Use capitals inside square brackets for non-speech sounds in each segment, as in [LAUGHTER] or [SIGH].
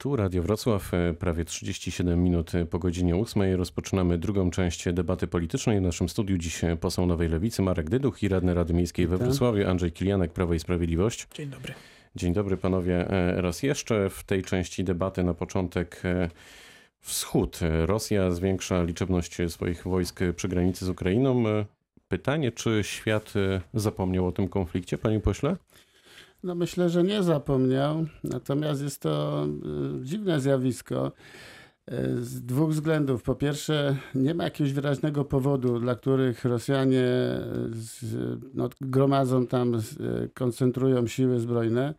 Tu Radio Wrocław, e, prawie 37 minut po godzinie 8. Rozpoczynamy drugą część debaty politycznej. W naszym studiu dziś poseł Nowej Lewicy Marek Dyduch i radny Rady Miejskiej we Wrocławiu Andrzej Kilianek, Prawo i Sprawiedliwość. Dzień dobry. Dzień dobry panowie. E, raz jeszcze w tej części debaty na początek e, wschód. Rosja zwiększa liczebność swoich wojsk przy granicy z Ukrainą. Pytanie, czy świat zapomniał o tym konflikcie, panie pośle? No myślę, że nie zapomniał. Natomiast jest to y, dziwne zjawisko z dwóch względów. Po pierwsze, nie ma jakiegoś wyraźnego powodu, dla których Rosjanie z, no, gromadzą tam, koncentrują siły zbrojne.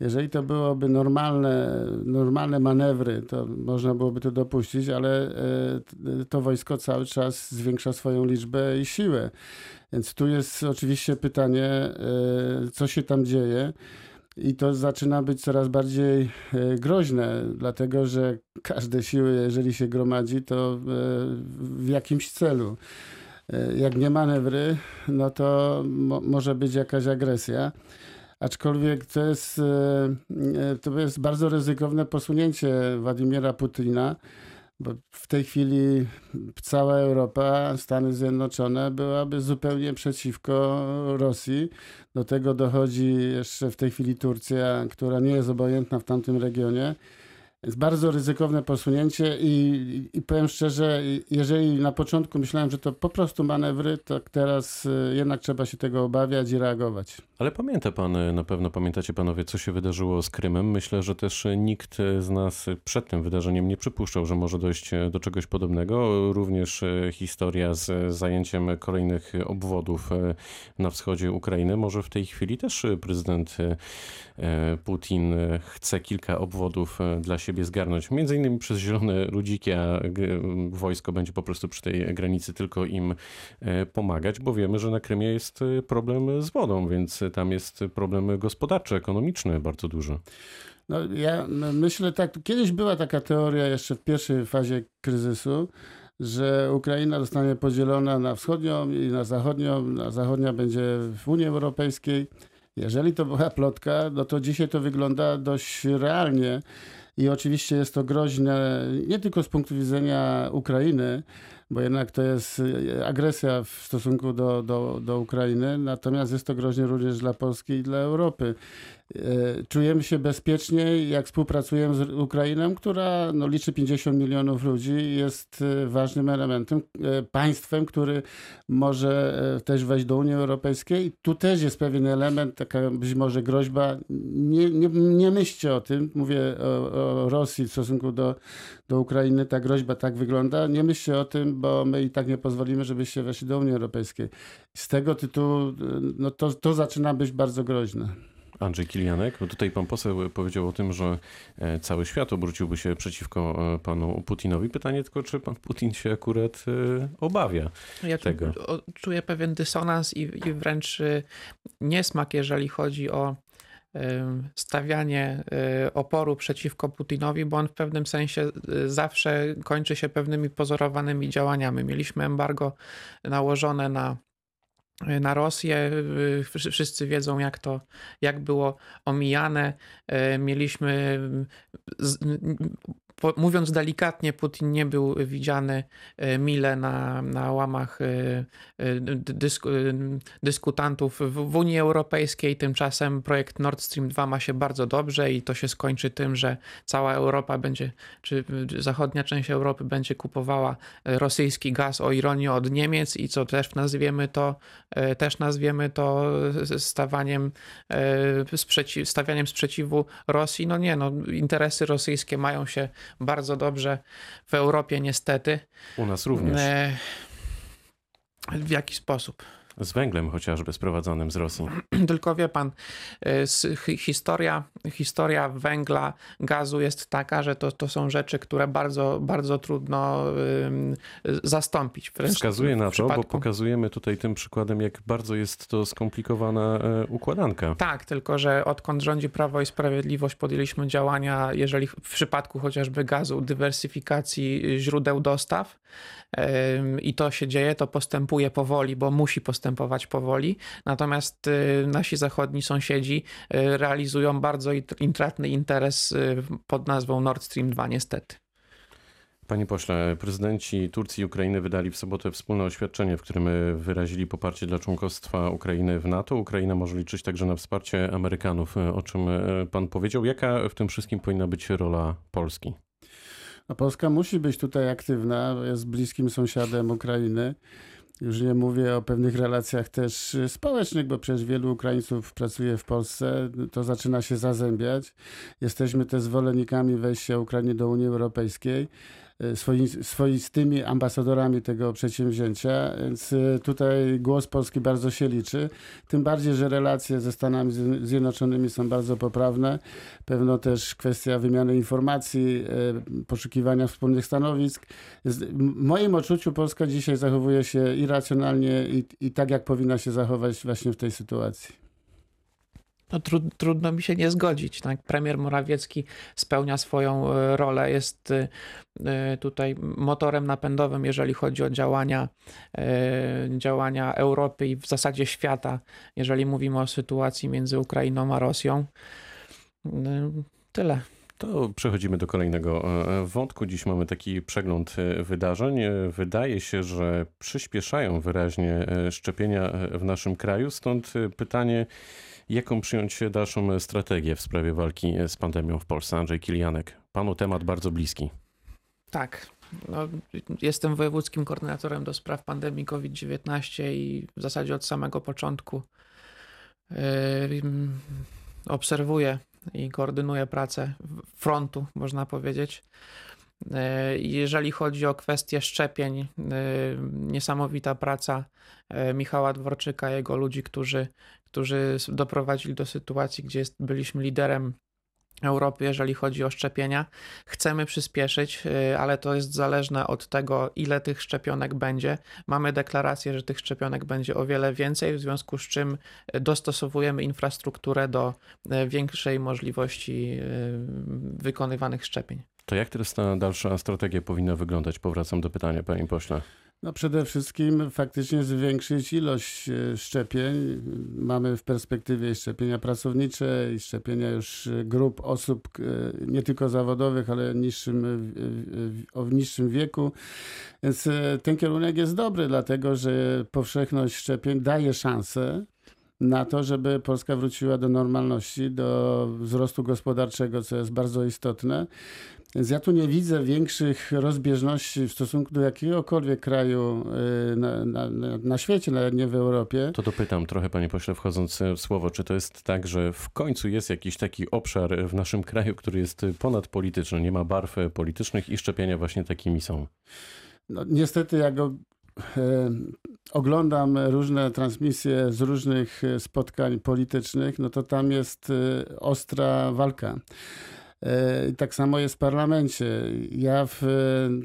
Jeżeli to byłoby normalne, normalne manewry, to można byłoby to dopuścić, ale to wojsko cały czas zwiększa swoją liczbę i siłę. Więc tu jest oczywiście pytanie, e, co się tam dzieje. I to zaczyna być coraz bardziej e, groźne, dlatego że każde siły, jeżeli się gromadzi, to e, w jakimś celu. Jak nie manewry, no to mo może być jakaś agresja. Aczkolwiek to jest, to jest bardzo ryzykowne posunięcie Władimira Putina bo w tej chwili cała Europa, Stany Zjednoczone byłaby zupełnie przeciwko Rosji. Do tego dochodzi jeszcze w tej chwili Turcja, która nie jest obojętna w tamtym regionie. Jest bardzo ryzykowne posunięcie i, i powiem szczerze, jeżeli na początku myślałem, że to po prostu manewry, to teraz y, jednak trzeba się tego obawiać i reagować. Ale pamięta pan, y, na pewno pamiętacie panowie, co się wydarzyło z Krymem. Myślę, że też nikt z nas przed tym wydarzeniem nie przypuszczał, że może dojść do czegoś podobnego. Również y, historia z zajęciem kolejnych obwodów na wschodzie Ukrainy. Może w tej chwili też prezydent Putin chce kilka obwodów dla siebie siebie zgarnąć. Między innymi przez zielone ludziki, a wojsko będzie po prostu przy tej granicy tylko im e, pomagać, bo wiemy, że na Krymie jest e, problem z wodą, więc tam jest problem gospodarczy, ekonomiczny bardzo duży. No, ja myślę tak, kiedyś była taka teoria jeszcze w pierwszej fazie kryzysu, że Ukraina zostanie podzielona na wschodnią i na zachodnią. Na zachodnia będzie w Unii Europejskiej. Jeżeli to była plotka, no to dzisiaj to wygląda dość realnie. I oczywiście jest to groźne nie tylko z punktu widzenia Ukrainy, bo jednak to jest agresja w stosunku do, do, do Ukrainy, natomiast jest to groźne również dla Polski i dla Europy. E, czujemy się bezpiecznie, jak współpracujemy z Ukrainą, która no, liczy 50 milionów ludzi, jest e, ważnym elementem, e, państwem, który może też wejść do Unii Europejskiej. Tu też jest pewien element, taka być może groźba. Nie, nie, nie myślcie o tym, mówię o, o Rosji w stosunku do, do Ukrainy, ta groźba tak wygląda. Nie myślcie o tym, bo my i tak nie pozwolimy, żebyście weszli do Unii Europejskiej. Z tego tytułu no, to, to zaczyna być bardzo groźne. Andrzej Kilianek, bo tutaj pan poseł powiedział o tym, że e, cały świat obróciłby się przeciwko e, panu Putinowi. Pytanie tylko, czy pan Putin się akurat e, obawia ja tego? Czuję pewien dysonans i, i wręcz niesmak, jeżeli chodzi o stawianie oporu przeciwko Putinowi, bo on w pewnym sensie zawsze kończy się pewnymi pozorowanymi działaniami. Mieliśmy embargo nałożone na na Rosję. Wszyscy wiedzą, jak to jak było omijane. Mieliśmy mówiąc delikatnie, Putin nie był widziany e, mile na, na łamach e, e, dysku, dyskutantów w Unii Europejskiej. Tymczasem projekt Nord Stream 2 ma się bardzo dobrze i to się skończy tym, że cała Europa będzie, czy zachodnia część Europy będzie kupowała rosyjski gaz o ironię od Niemiec i co też nazwiemy to, też nazwiemy to stawaniem, stawianiem sprzeciwu Rosji. No nie, no interesy rosyjskie mają się bardzo dobrze w Europie, niestety. U nas również. E, w jaki sposób? Z węglem chociażby sprowadzonym z Rosji. [CLEARS THROAT] Tylko wie pan, y, historia, historia węgla, gazu jest taka, że to, to są rzeczy, które bardzo, bardzo trudno zastąpić. Wręcz Wskazuje na to, bo pokazujemy tutaj tym przykładem, jak bardzo jest to skomplikowana e, układanka. Tak, tylko że odkąd rządzi Prawo i Sprawiedliwość podjęliśmy działania, jeżeli w przypadku chociażby gazu, dywersyfikacji źródeł dostaw i to się dzieje, to postępuje powoli, bo musi postępować postępować powoli. Natomiast nasi zachodni sąsiedzi realizują bardzo intratny interes pod nazwą Nord Stream 2, niestety. Panie pośle, prezydenci Turcji i Ukrainy wydali w sobotę wspólne oświadczenie, w którym wyrazili poparcie dla członkostwa Ukrainy w NATO. Ukraina może liczyć także na wsparcie Amerykanów, o czym pan powiedział. Jaka w tym wszystkim powinna być rola Polski? No Polska musi być tutaj aktywna, jest bliskim sąsiadem Ukrainy. Już nie mówię o pewnych relacjach też społecznych, bo przecież wielu Ukraińców pracuje w Polsce. To zaczyna się zazębiać. Jesteśmy też zwolennikami wejścia Ukrainy do Unii Europejskiej. E, swoi, swoistymi ambasadorami tego przedsięwzięcia, więc e, tutaj głos Polski bardzo się liczy. Tym bardziej, że relacje ze Stanami Zjednoczonymi są bardzo poprawne. Pewno też kwestia wymiany informacji, e, poszukiwania wspólnych stanowisk. W moim odczuciu Polska dzisiaj zachowuje się irracjonalnie i, i tak, jak powinna się zachować właśnie w tej sytuacji no, tru, trudno mi się nie zgodzić. Tak? Premier Morawiecki spełnia swoją e, rolę, jest e, e, tutaj motorem napędowym, jeżeli chodzi o działania, działania Europy i w zasadzie świata, jeżeli mówimy o sytuacji między Ukrainą a Rosją. Tyle. To przechodzimy do kolejnego wątku. Dziś mamy taki przegląd wydarzeń. Wydaje się, że przyspieszają wyraźnie szczepienia w naszym kraju, stąd pytanie, Jaką przyjąć dalszą strategię w sprawie walki z pandemią w Polsce? Andrzej Kilianek, panu temat bardzo bliski. Tak. No, jestem wojewódzkim koordynatorem do spraw pandemii COVID-19 i w zasadzie od samego początku yy, obserwuję i koordynuję pracę frontu, można powiedzieć. Yy, jeżeli chodzi o kwestię szczepień, yy, niesamowita praca Michała Dworczyka, jego ludzi, którzy, którzy doprowadzili do sytuacji, gdzie byliśmy liderem Europy, jeżeli chodzi o szczepienia. Chcemy przyspieszyć, y, ale to jest zależne od tego, ile tych szczepionek będzie. Mamy deklarację, że tych szczepionek będzie o wiele więcej, w związku z czym dostosowujemy infrastrukturę do y, większej możliwości y, wykonywanych szczepień. To jak teraz ta dalsza strategia powinna wyglądać? Powracam do pytania, panie pośle. No przede wszystkim faktycznie zwiększyć ilość e, szczepień. Mamy w perspektywie szczepienia pracownicze i szczepienia już e, grup osób e, nie tylko zawodowych, ale niższym, o niższym wieku. Więc ten kierunek jest dobry, dlatego że powszechność szczepień daje szansę na to, żeby Polska wróciła do normalności, do wzrostu gospodarczego, co jest bardzo istotne. Więc ja tu nie widzę większych rozbieżności w stosunku do jakiegokolwiek kraju y, na, na, na, świecie, nawet nie w Europie. To dopytam trochę, panie pośle, wchodząc w słowo, czy to jest tak, że w końcu jest jakiś taki obszar w naszym kraju, który jest ponadpolityczny, nie ma barw politycznych i szczepienia właśnie takimi są? No, niestety, ja go e, oglądam różne transmisje z różnych spotkań politycznych, no to tam jest e, ostra walka. E, tak samo jest w parlamencie. Ja w,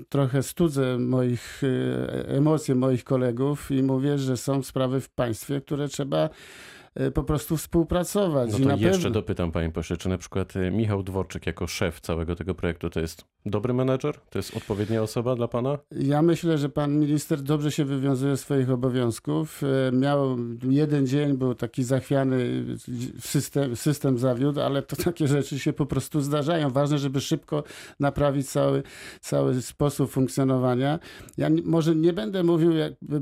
trochę studzę moich e, emocje moich kolegów i mówię, że są sprawy w państwie, które trzeba E, po prostu współpracować. No to jeszcze pewno... dopytam panie pośle, czy na przykład e, Michał Dworczyk jako szef całego tego projektu to jest dobry menedżer? To jest odpowiednia osoba dla pana? Ja myślę, że pan minister dobrze się wywiązuje z swoich obowiązków. E, miał jeden dzień, był taki zachwiany, system, system zawiódł, ale to takie rzeczy się po prostu zdarzają. Ważne, żeby szybko naprawić cały, cały sposób funkcjonowania. Ja może nie będę mówił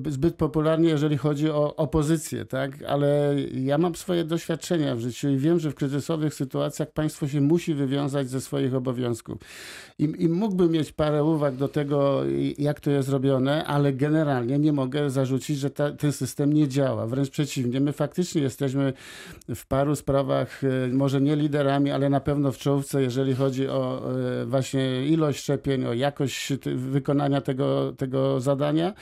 zbyt popularnie, jeżeli chodzi o opozycję, tak? ale ja mam swoje doświadczenia w życiu i wiem, że w kryzysowych sytuacjach państwo się musi wywiązać ze swoich obowiązków. I, i mógłbym mieć parę uwag do tego, jak to jest robione, ale generalnie nie mogę zarzucić, że ta, ten system nie działa. Wręcz przeciwnie, my faktycznie jesteśmy w paru sprawach, e, może nie liderami, ale na pewno w czołówce, jeżeli chodzi o e, właśnie ilość szczepień, o jakość wykonania tego, tego zadania,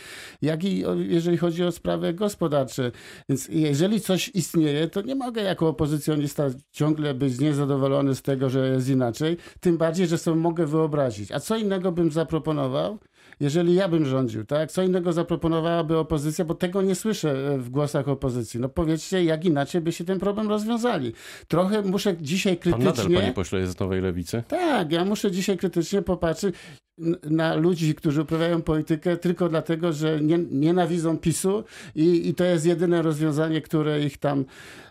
jak i jeżeli chodzi o sprawy gospodarcze. Więc jeżeli coś istnieje, istnieje, to nie mogę jako opozycjonista ciągle być niezadowolony z tego, że jest inaczej. Tym bardziej, że sobie mogę wyobrazić. A co innego bym zaproponował? jeżeli ja bym rządził, tak? Co innego zaproponowałaby opozycja, bo tego nie słyszę e, w głosach opozycji. No powiedzcie, jak inaczej by się ten problem rozwiązali. Trochę muszę dzisiaj krytycznie... Pan nadal, panie pośle, jest z Nowej Lewicy? Tak, ja muszę dzisiaj krytycznie popatrzeć. Na ludzi, którzy uprawiają politykę tylko dlatego, że nie, nienawidzą PiSu i, i to jest jedyne rozwiązanie, które ich tam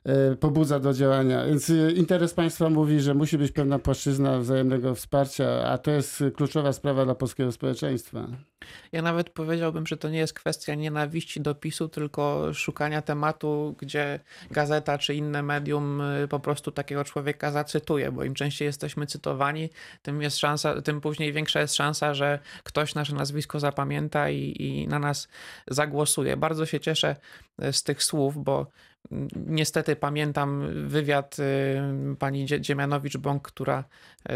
e, pobudza do działania. Więc e, interes państwa mówi, że musi być pewna płaszczyzna wzajemnego wsparcia, a to jest kluczowa sprawa dla polskiego społeczeństwa. Ja nawet powiedziałbym, że to nie jest kwestia nienawiści do PiSu, tylko szukania tematu, gdzie gazeta czy inne medium y, po prostu takiego człowieka zacytuje, bo im częściej jesteśmy cytowani, tym jest szansa, tym później większa jest szansa, że ktoś nasze nazwisko zapamięta i, i na nas zagłosuje. Bardzo się cieszę z tych słów, bo Niestety pamiętam wywiad y, pani Dziemianowicz-Bąk, która y,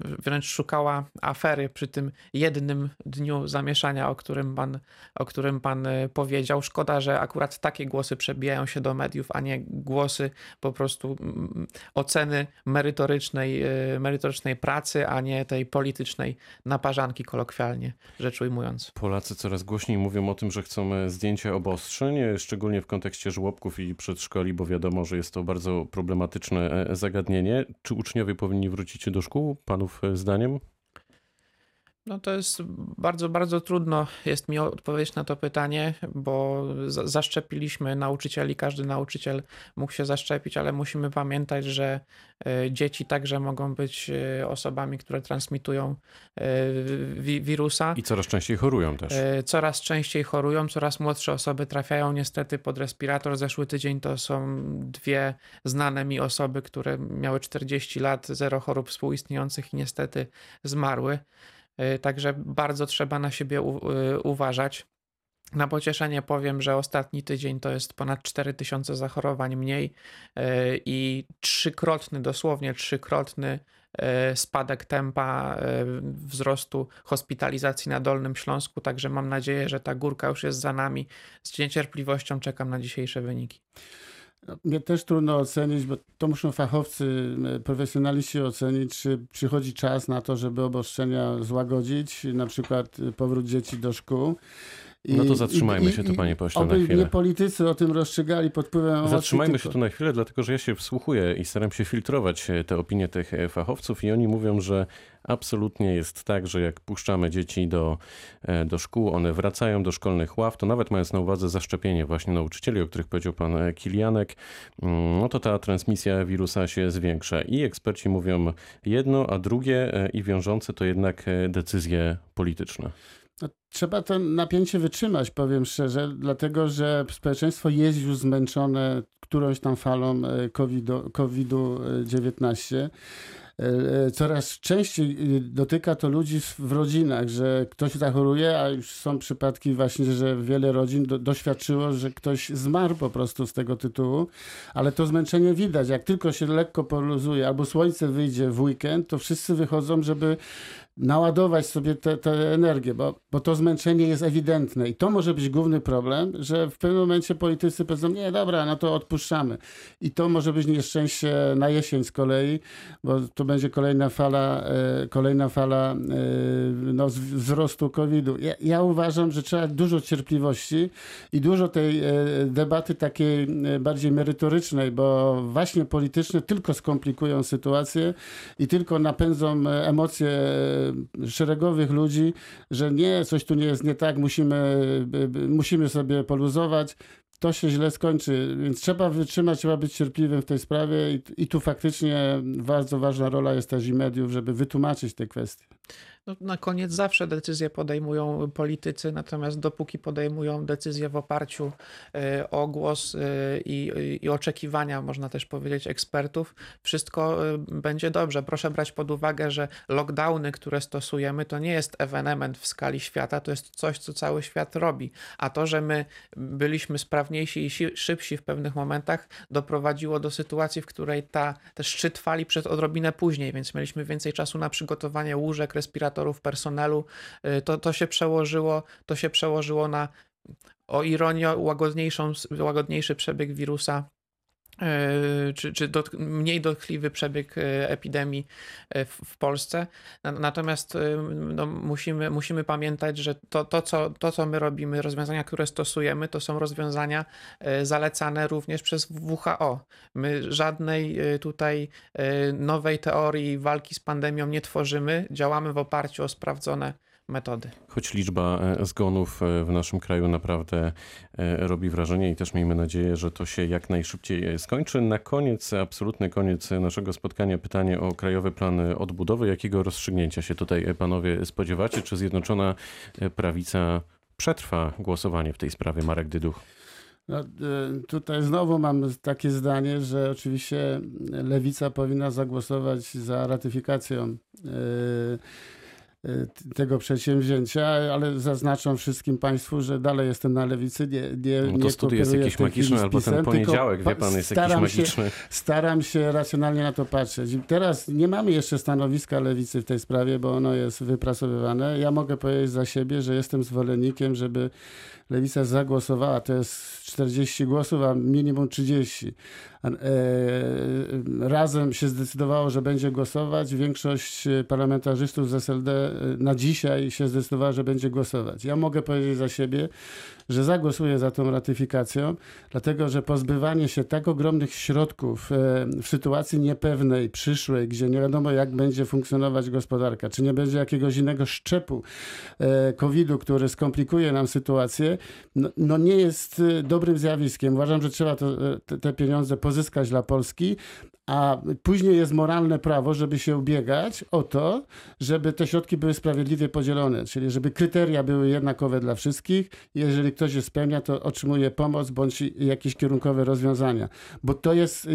wręcz szukała afery przy tym jednym dniu zamieszania, o którym, pan, o którym pan y, powiedział. Szkoda, że akurat takie głosy przebijają się do mediów, a nie głosy po prostu oceny merytorycznej, merytorycznej pracy, a nie tej politycznej naparzanki, kolokwialnie rzecz ujmując. Polacy coraz głośniej mówią o tym, że chcą e, zdjęcia obostrzeń, szczególnie w kontekście żłobków i przedszkoli, bo wiadomo, że jest to bardzo problematyczne e, zagadnienie. Czy uczniowie powinni wrócić do szkół, panów e, zdaniem? No to jest bardzo, bardzo trudno jest mi odpowiedzieć na to pytanie, bo zaszczepiliśmy nauczycieli, każdy nauczyciel mógł się zaszczepić, ale musimy pamiętać, że e, dzieci także mogą być e, osobami, które transmitują e, wirusa. I coraz częściej chorują też. Coraz częściej chorują, coraz młodsze osoby trafiają niestety pod respirator. Zeszły tydzień to są dwie znane mi osoby, które miały 40 lat, zero chorób współistniejących i niestety zmarły. Y, także bardzo trzeba na siebie y, uważać. Na pocieszenie powiem, że ostatni tydzień to jest ponad 4000 zachorowań mniej y, i trzykrotny, dosłownie trzykrotny spadek tempa wzrostu hospitalizacji na Dolnym Śląsku. Także mam nadzieję, że ta górka już jest za nami. Z niecierpliwością czekam na dzisiejsze wyniki. Mnie też trudno ocenić, bo to muszą fachowcy, profesjonaliści ocenić, czy przychodzi czas na to, żeby obostrzenia złagodzić, na przykład powrót dzieci do szkół. I, no to zatrzymajmy i, się tu, panie pośle, na chwilę. nie politycy o tym rozstrzygali pod wpływem Zatrzymajmy się tu na chwilę, dlatego że ja się wsłuchuję i staram się filtrować e, te opinie tych e, fachowców i oni mówią, że absolutnie jest tak, że jak puszczamy dzieci do, e, do szkół, one wracają do szkolnych ław, to nawet mając na uwadze zaszczepienie właśnie nauczycieli, o których powiedział pan Kilianek, mm, no to ta transmisja wirusa się zwiększa. I eksperci mówią jedno, a drugie i wiążące to jednak decyzje polityczne. Trzeba to napięcie wytrzymać, powiem szczerze, dlatego że społeczeństwo jest już zmęczone którąś tam falą COVID-19. E, e, coraz częściej e, dotyka to ludzi w rodzinach, że ktoś zachoruje, a już są przypadki właśnie, że wiele rodzin do, doświadczyło, że ktoś zmarł po prostu z tego tytułu, ale to zmęczenie widać. Jak tylko się lekko poluzuje albo słońce wyjdzie w weekend, to wszyscy wychodzą, żeby naładować sobie tę energię, bo, bo to zmęczenie jest ewidentne i to może być główny problem, że w pewnym momencie politycy powiedzą, nie, dobra, no to odpuszczamy. I to może być nieszczęście na jesień z kolei, bo to będzie kolejna fala, e, kolejna fala e, no, wzrostu COVID-u. Ja, ja uważam, że trzeba dużo cierpliwości i dużo tej e, debaty takiej bardziej merytorycznej, bo właśnie polityczne tylko skomplikują sytuację i tylko napędzą emocje szeregowych ludzi, że nie, coś tu nie jest nie tak, musimy, musimy sobie poluzować to się źle skończy, więc trzeba wytrzymać, trzeba być cierpliwym w tej sprawie i, i tu faktycznie bardzo ważna rola jest też i mediów, żeby wytłumaczyć te kwestie. No, na koniec zawsze decyzje podejmują politycy, natomiast dopóki podejmują decyzje w oparciu e, o głos e, i, i oczekiwania, można też powiedzieć, ekspertów, wszystko e, będzie dobrze. Proszę brać pod uwagę, że lockdowny, które stosujemy, to nie jest ewenement w skali świata, to jest coś, co cały świat robi. A to, że my byliśmy sprawniejsi i szybsi w pewnych momentach, doprowadziło do sytuacji, w której ta, ten szczyt fali przed odrobinę później, więc mieliśmy więcej czasu na przygotowanie łóżek, respiratorów, personelu, y, to, to się przełożyło, to się przełożyło na o ironię łagodniejszą, łagodniejszy przebieg wirusa czy, czy dot, mniej dotkliwy przebieg e, epidemii e, w, w Polsce. Natomiast no, musimy, musimy pamiętać, że to, to, co, to, co my robimy, rozwiązania, które stosujemy, to są rozwiązania zalecane również przez WHO. My żadnej tutaj nowej teorii walki z pandemią nie tworzymy, działamy w oparciu o sprawdzone metody. Choć liczba e, zgonów e, w naszym kraju naprawdę e, robi wrażenie i też miejmy nadzieję, że to się jak najszybciej skończy. Na koniec, absolutny koniec naszego spotkania, pytanie o Krajowy Plan Odbudowy. Jakiego rozstrzygnięcia się tutaj panowie spodziewacie? Czy Zjednoczona Prawica przetrwa głosowanie w tej sprawie? Marek Dyduch. No, tutaj znowu mam takie zdanie, że oczywiście lewica powinna zagłosować za ratyfikacją tego przedsięwzięcia, ale zaznaczam wszystkim Państwu, że dalej jestem na lewicy. Nie, nie, no to studio jest jakiś magiczny, albo ten poniedziałek, wie Pan, jest jakiś magiczny. Się, staram się racjonalnie na to patrzeć. Teraz nie mamy jeszcze stanowiska lewicy w tej sprawie, bo ono jest wypracowywane. Ja mogę powiedzieć za siebie, że jestem zwolennikiem, żeby lewica zagłosowała, to jest 40 głosów, a minimum 30. E, razem się zdecydowało, że będzie głosować. Większość parlamentarzystów z SLD e, na dzisiaj się zdecydowała, że będzie głosować. Ja mogę powiedzieć za siebie, że zagłosuję za tą ratyfikacją, dlatego że pozbywanie się tak ogromnych środków e, w sytuacji niepewnej, przyszłej, gdzie nie wiadomo, jak będzie funkcjonować gospodarka, czy nie będzie jakiegoś innego szczepu COVID-u, który skomplikuje nam sytuację, no, no nie jest dobrym zjawiskiem. Uważam, że trzeba to, te, te pieniądze pozyskać dla Polski, a później jest moralne prawo, żeby się ubiegać o to, żeby te środki były sprawiedliwie podzielone, czyli żeby kryteria były jednakowe dla wszystkich. Jeżeli ktoś je spełnia, to otrzymuje pomoc bądź jakieś kierunkowe rozwiązania. Bo to jest,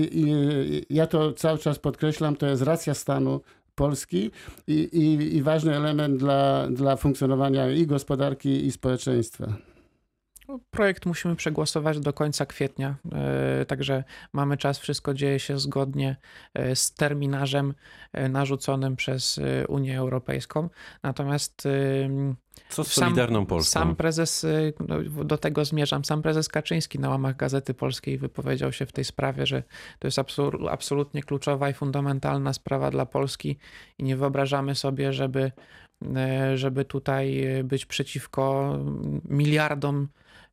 ja to cały czas podkreślam, to jest racja stanu Polski i, i, i ważny element dla, dla funkcjonowania i gospodarki, i społeczeństwa. Projekt musimy przegłosować do końca kwietnia, e, także mamy czas, wszystko dzieje się zgodnie e, z terminarzem e, narzuconym przez Unię Europejską. Natomiast co z Solidarną Polską? Sam prezes, no, do tego zmierzam, sam prezes Kaczyński na łamach Gazety Polskiej wypowiedział się w tej sprawie, że to jest absolutnie kluczowa i fundamentalna sprawa dla Polski i nie wyobrażamy sobie, żeby, żeby tutaj być przeciwko miliardom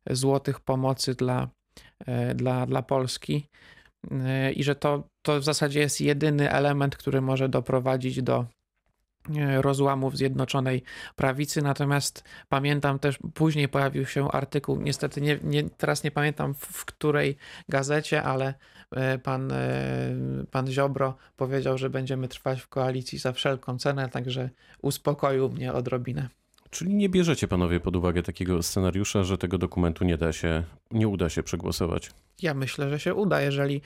złotych pomocy dla, e, dla, dla Polski e, i że to, to w zasadzie jest jedyny element, który może doprowadzić do e, rozłamów Zjednoczonej Prawicy. Natomiast pamiętam też, później pojawił się artykuł, niestety nie, nie, teraz nie pamiętam w, której gazecie, ale pan, pan Ziobro powiedział, że będziemy trwać w koalicji za wszelką cenę, także uspokoił mnie odrobinę. Czyli nie bierzecie panowie pod uwagę takiego scenariusza, że tego dokumentu nie da się, nie uda się przegłosować? Ja myślę, że się uda, jeżeli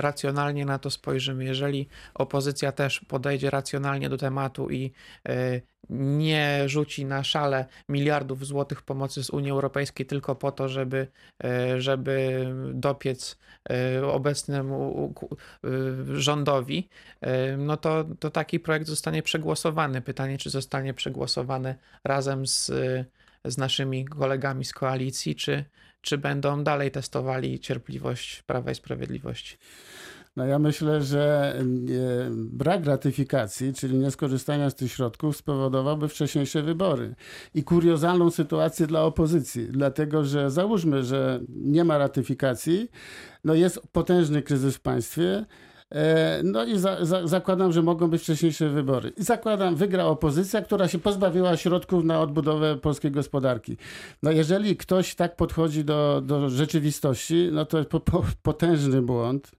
racjonalnie na to spojrzymy, jeżeli opozycja też podejdzie racjonalnie do tematu i e, nie rzuci na szale miliardów złotych pomocy z Unii Europejskiej tylko po to, żeby, e, żeby dopiec e, obecnemu rządowi, no to, to taki projekt zostanie przegłosowany. Pytanie, czy zostanie przegłosowany razem z, z naszymi kolegami z koalicji, czy, czy będą dalej testowali cierpliwość Prawa i Sprawiedliwości? No ja myślę, że brak ratyfikacji, czyli nieskorzystania z tych środków spowodowałby wcześniejsze wybory i kuriozalną sytuację dla opozycji, dlatego że załóżmy, że nie ma ratyfikacji, no jest potężny kryzys w państwie, E, no i za, za, zakładam, że mogą być wcześniejsze wybory. I zakładam, wygra opozycja, która się pozbawiła środków na odbudowę polskiej gospodarki. No jeżeli ktoś tak podchodzi do, do rzeczywistości, no to po, po, potężny błąd.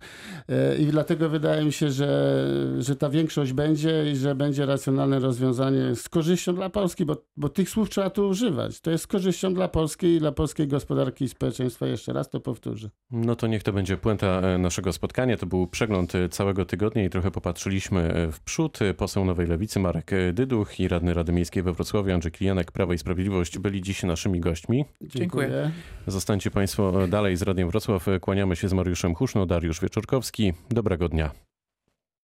E, I dlatego wydaje mi się, że, że ta większość będzie i że będzie racjonalne rozwiązanie z korzyścią dla Polski, bo, bo tych słów trzeba tu używać. To jest z korzyścią dla Polski i dla polskiej gospodarki i społeczeństwa. Jeszcze raz to powtórzę. No to niech to będzie puenta e, naszego spotkania. To był przegląd całego tygodnia i trochę popatrzyliśmy w przód. Poseł Nowej Lewicy Marek Dyduch i radny Rady Miejskiej we Wrocławiu Andrzej Klijanek, Prawo i Sprawiedliwość byli dziś naszymi gośćmi. Dziękuję. Zostańcie Państwo dalej z Radiem Wrocław. Kłaniamy się z Mariuszem Huszno, Dariusz Wieczorkowski. Dobrego dnia.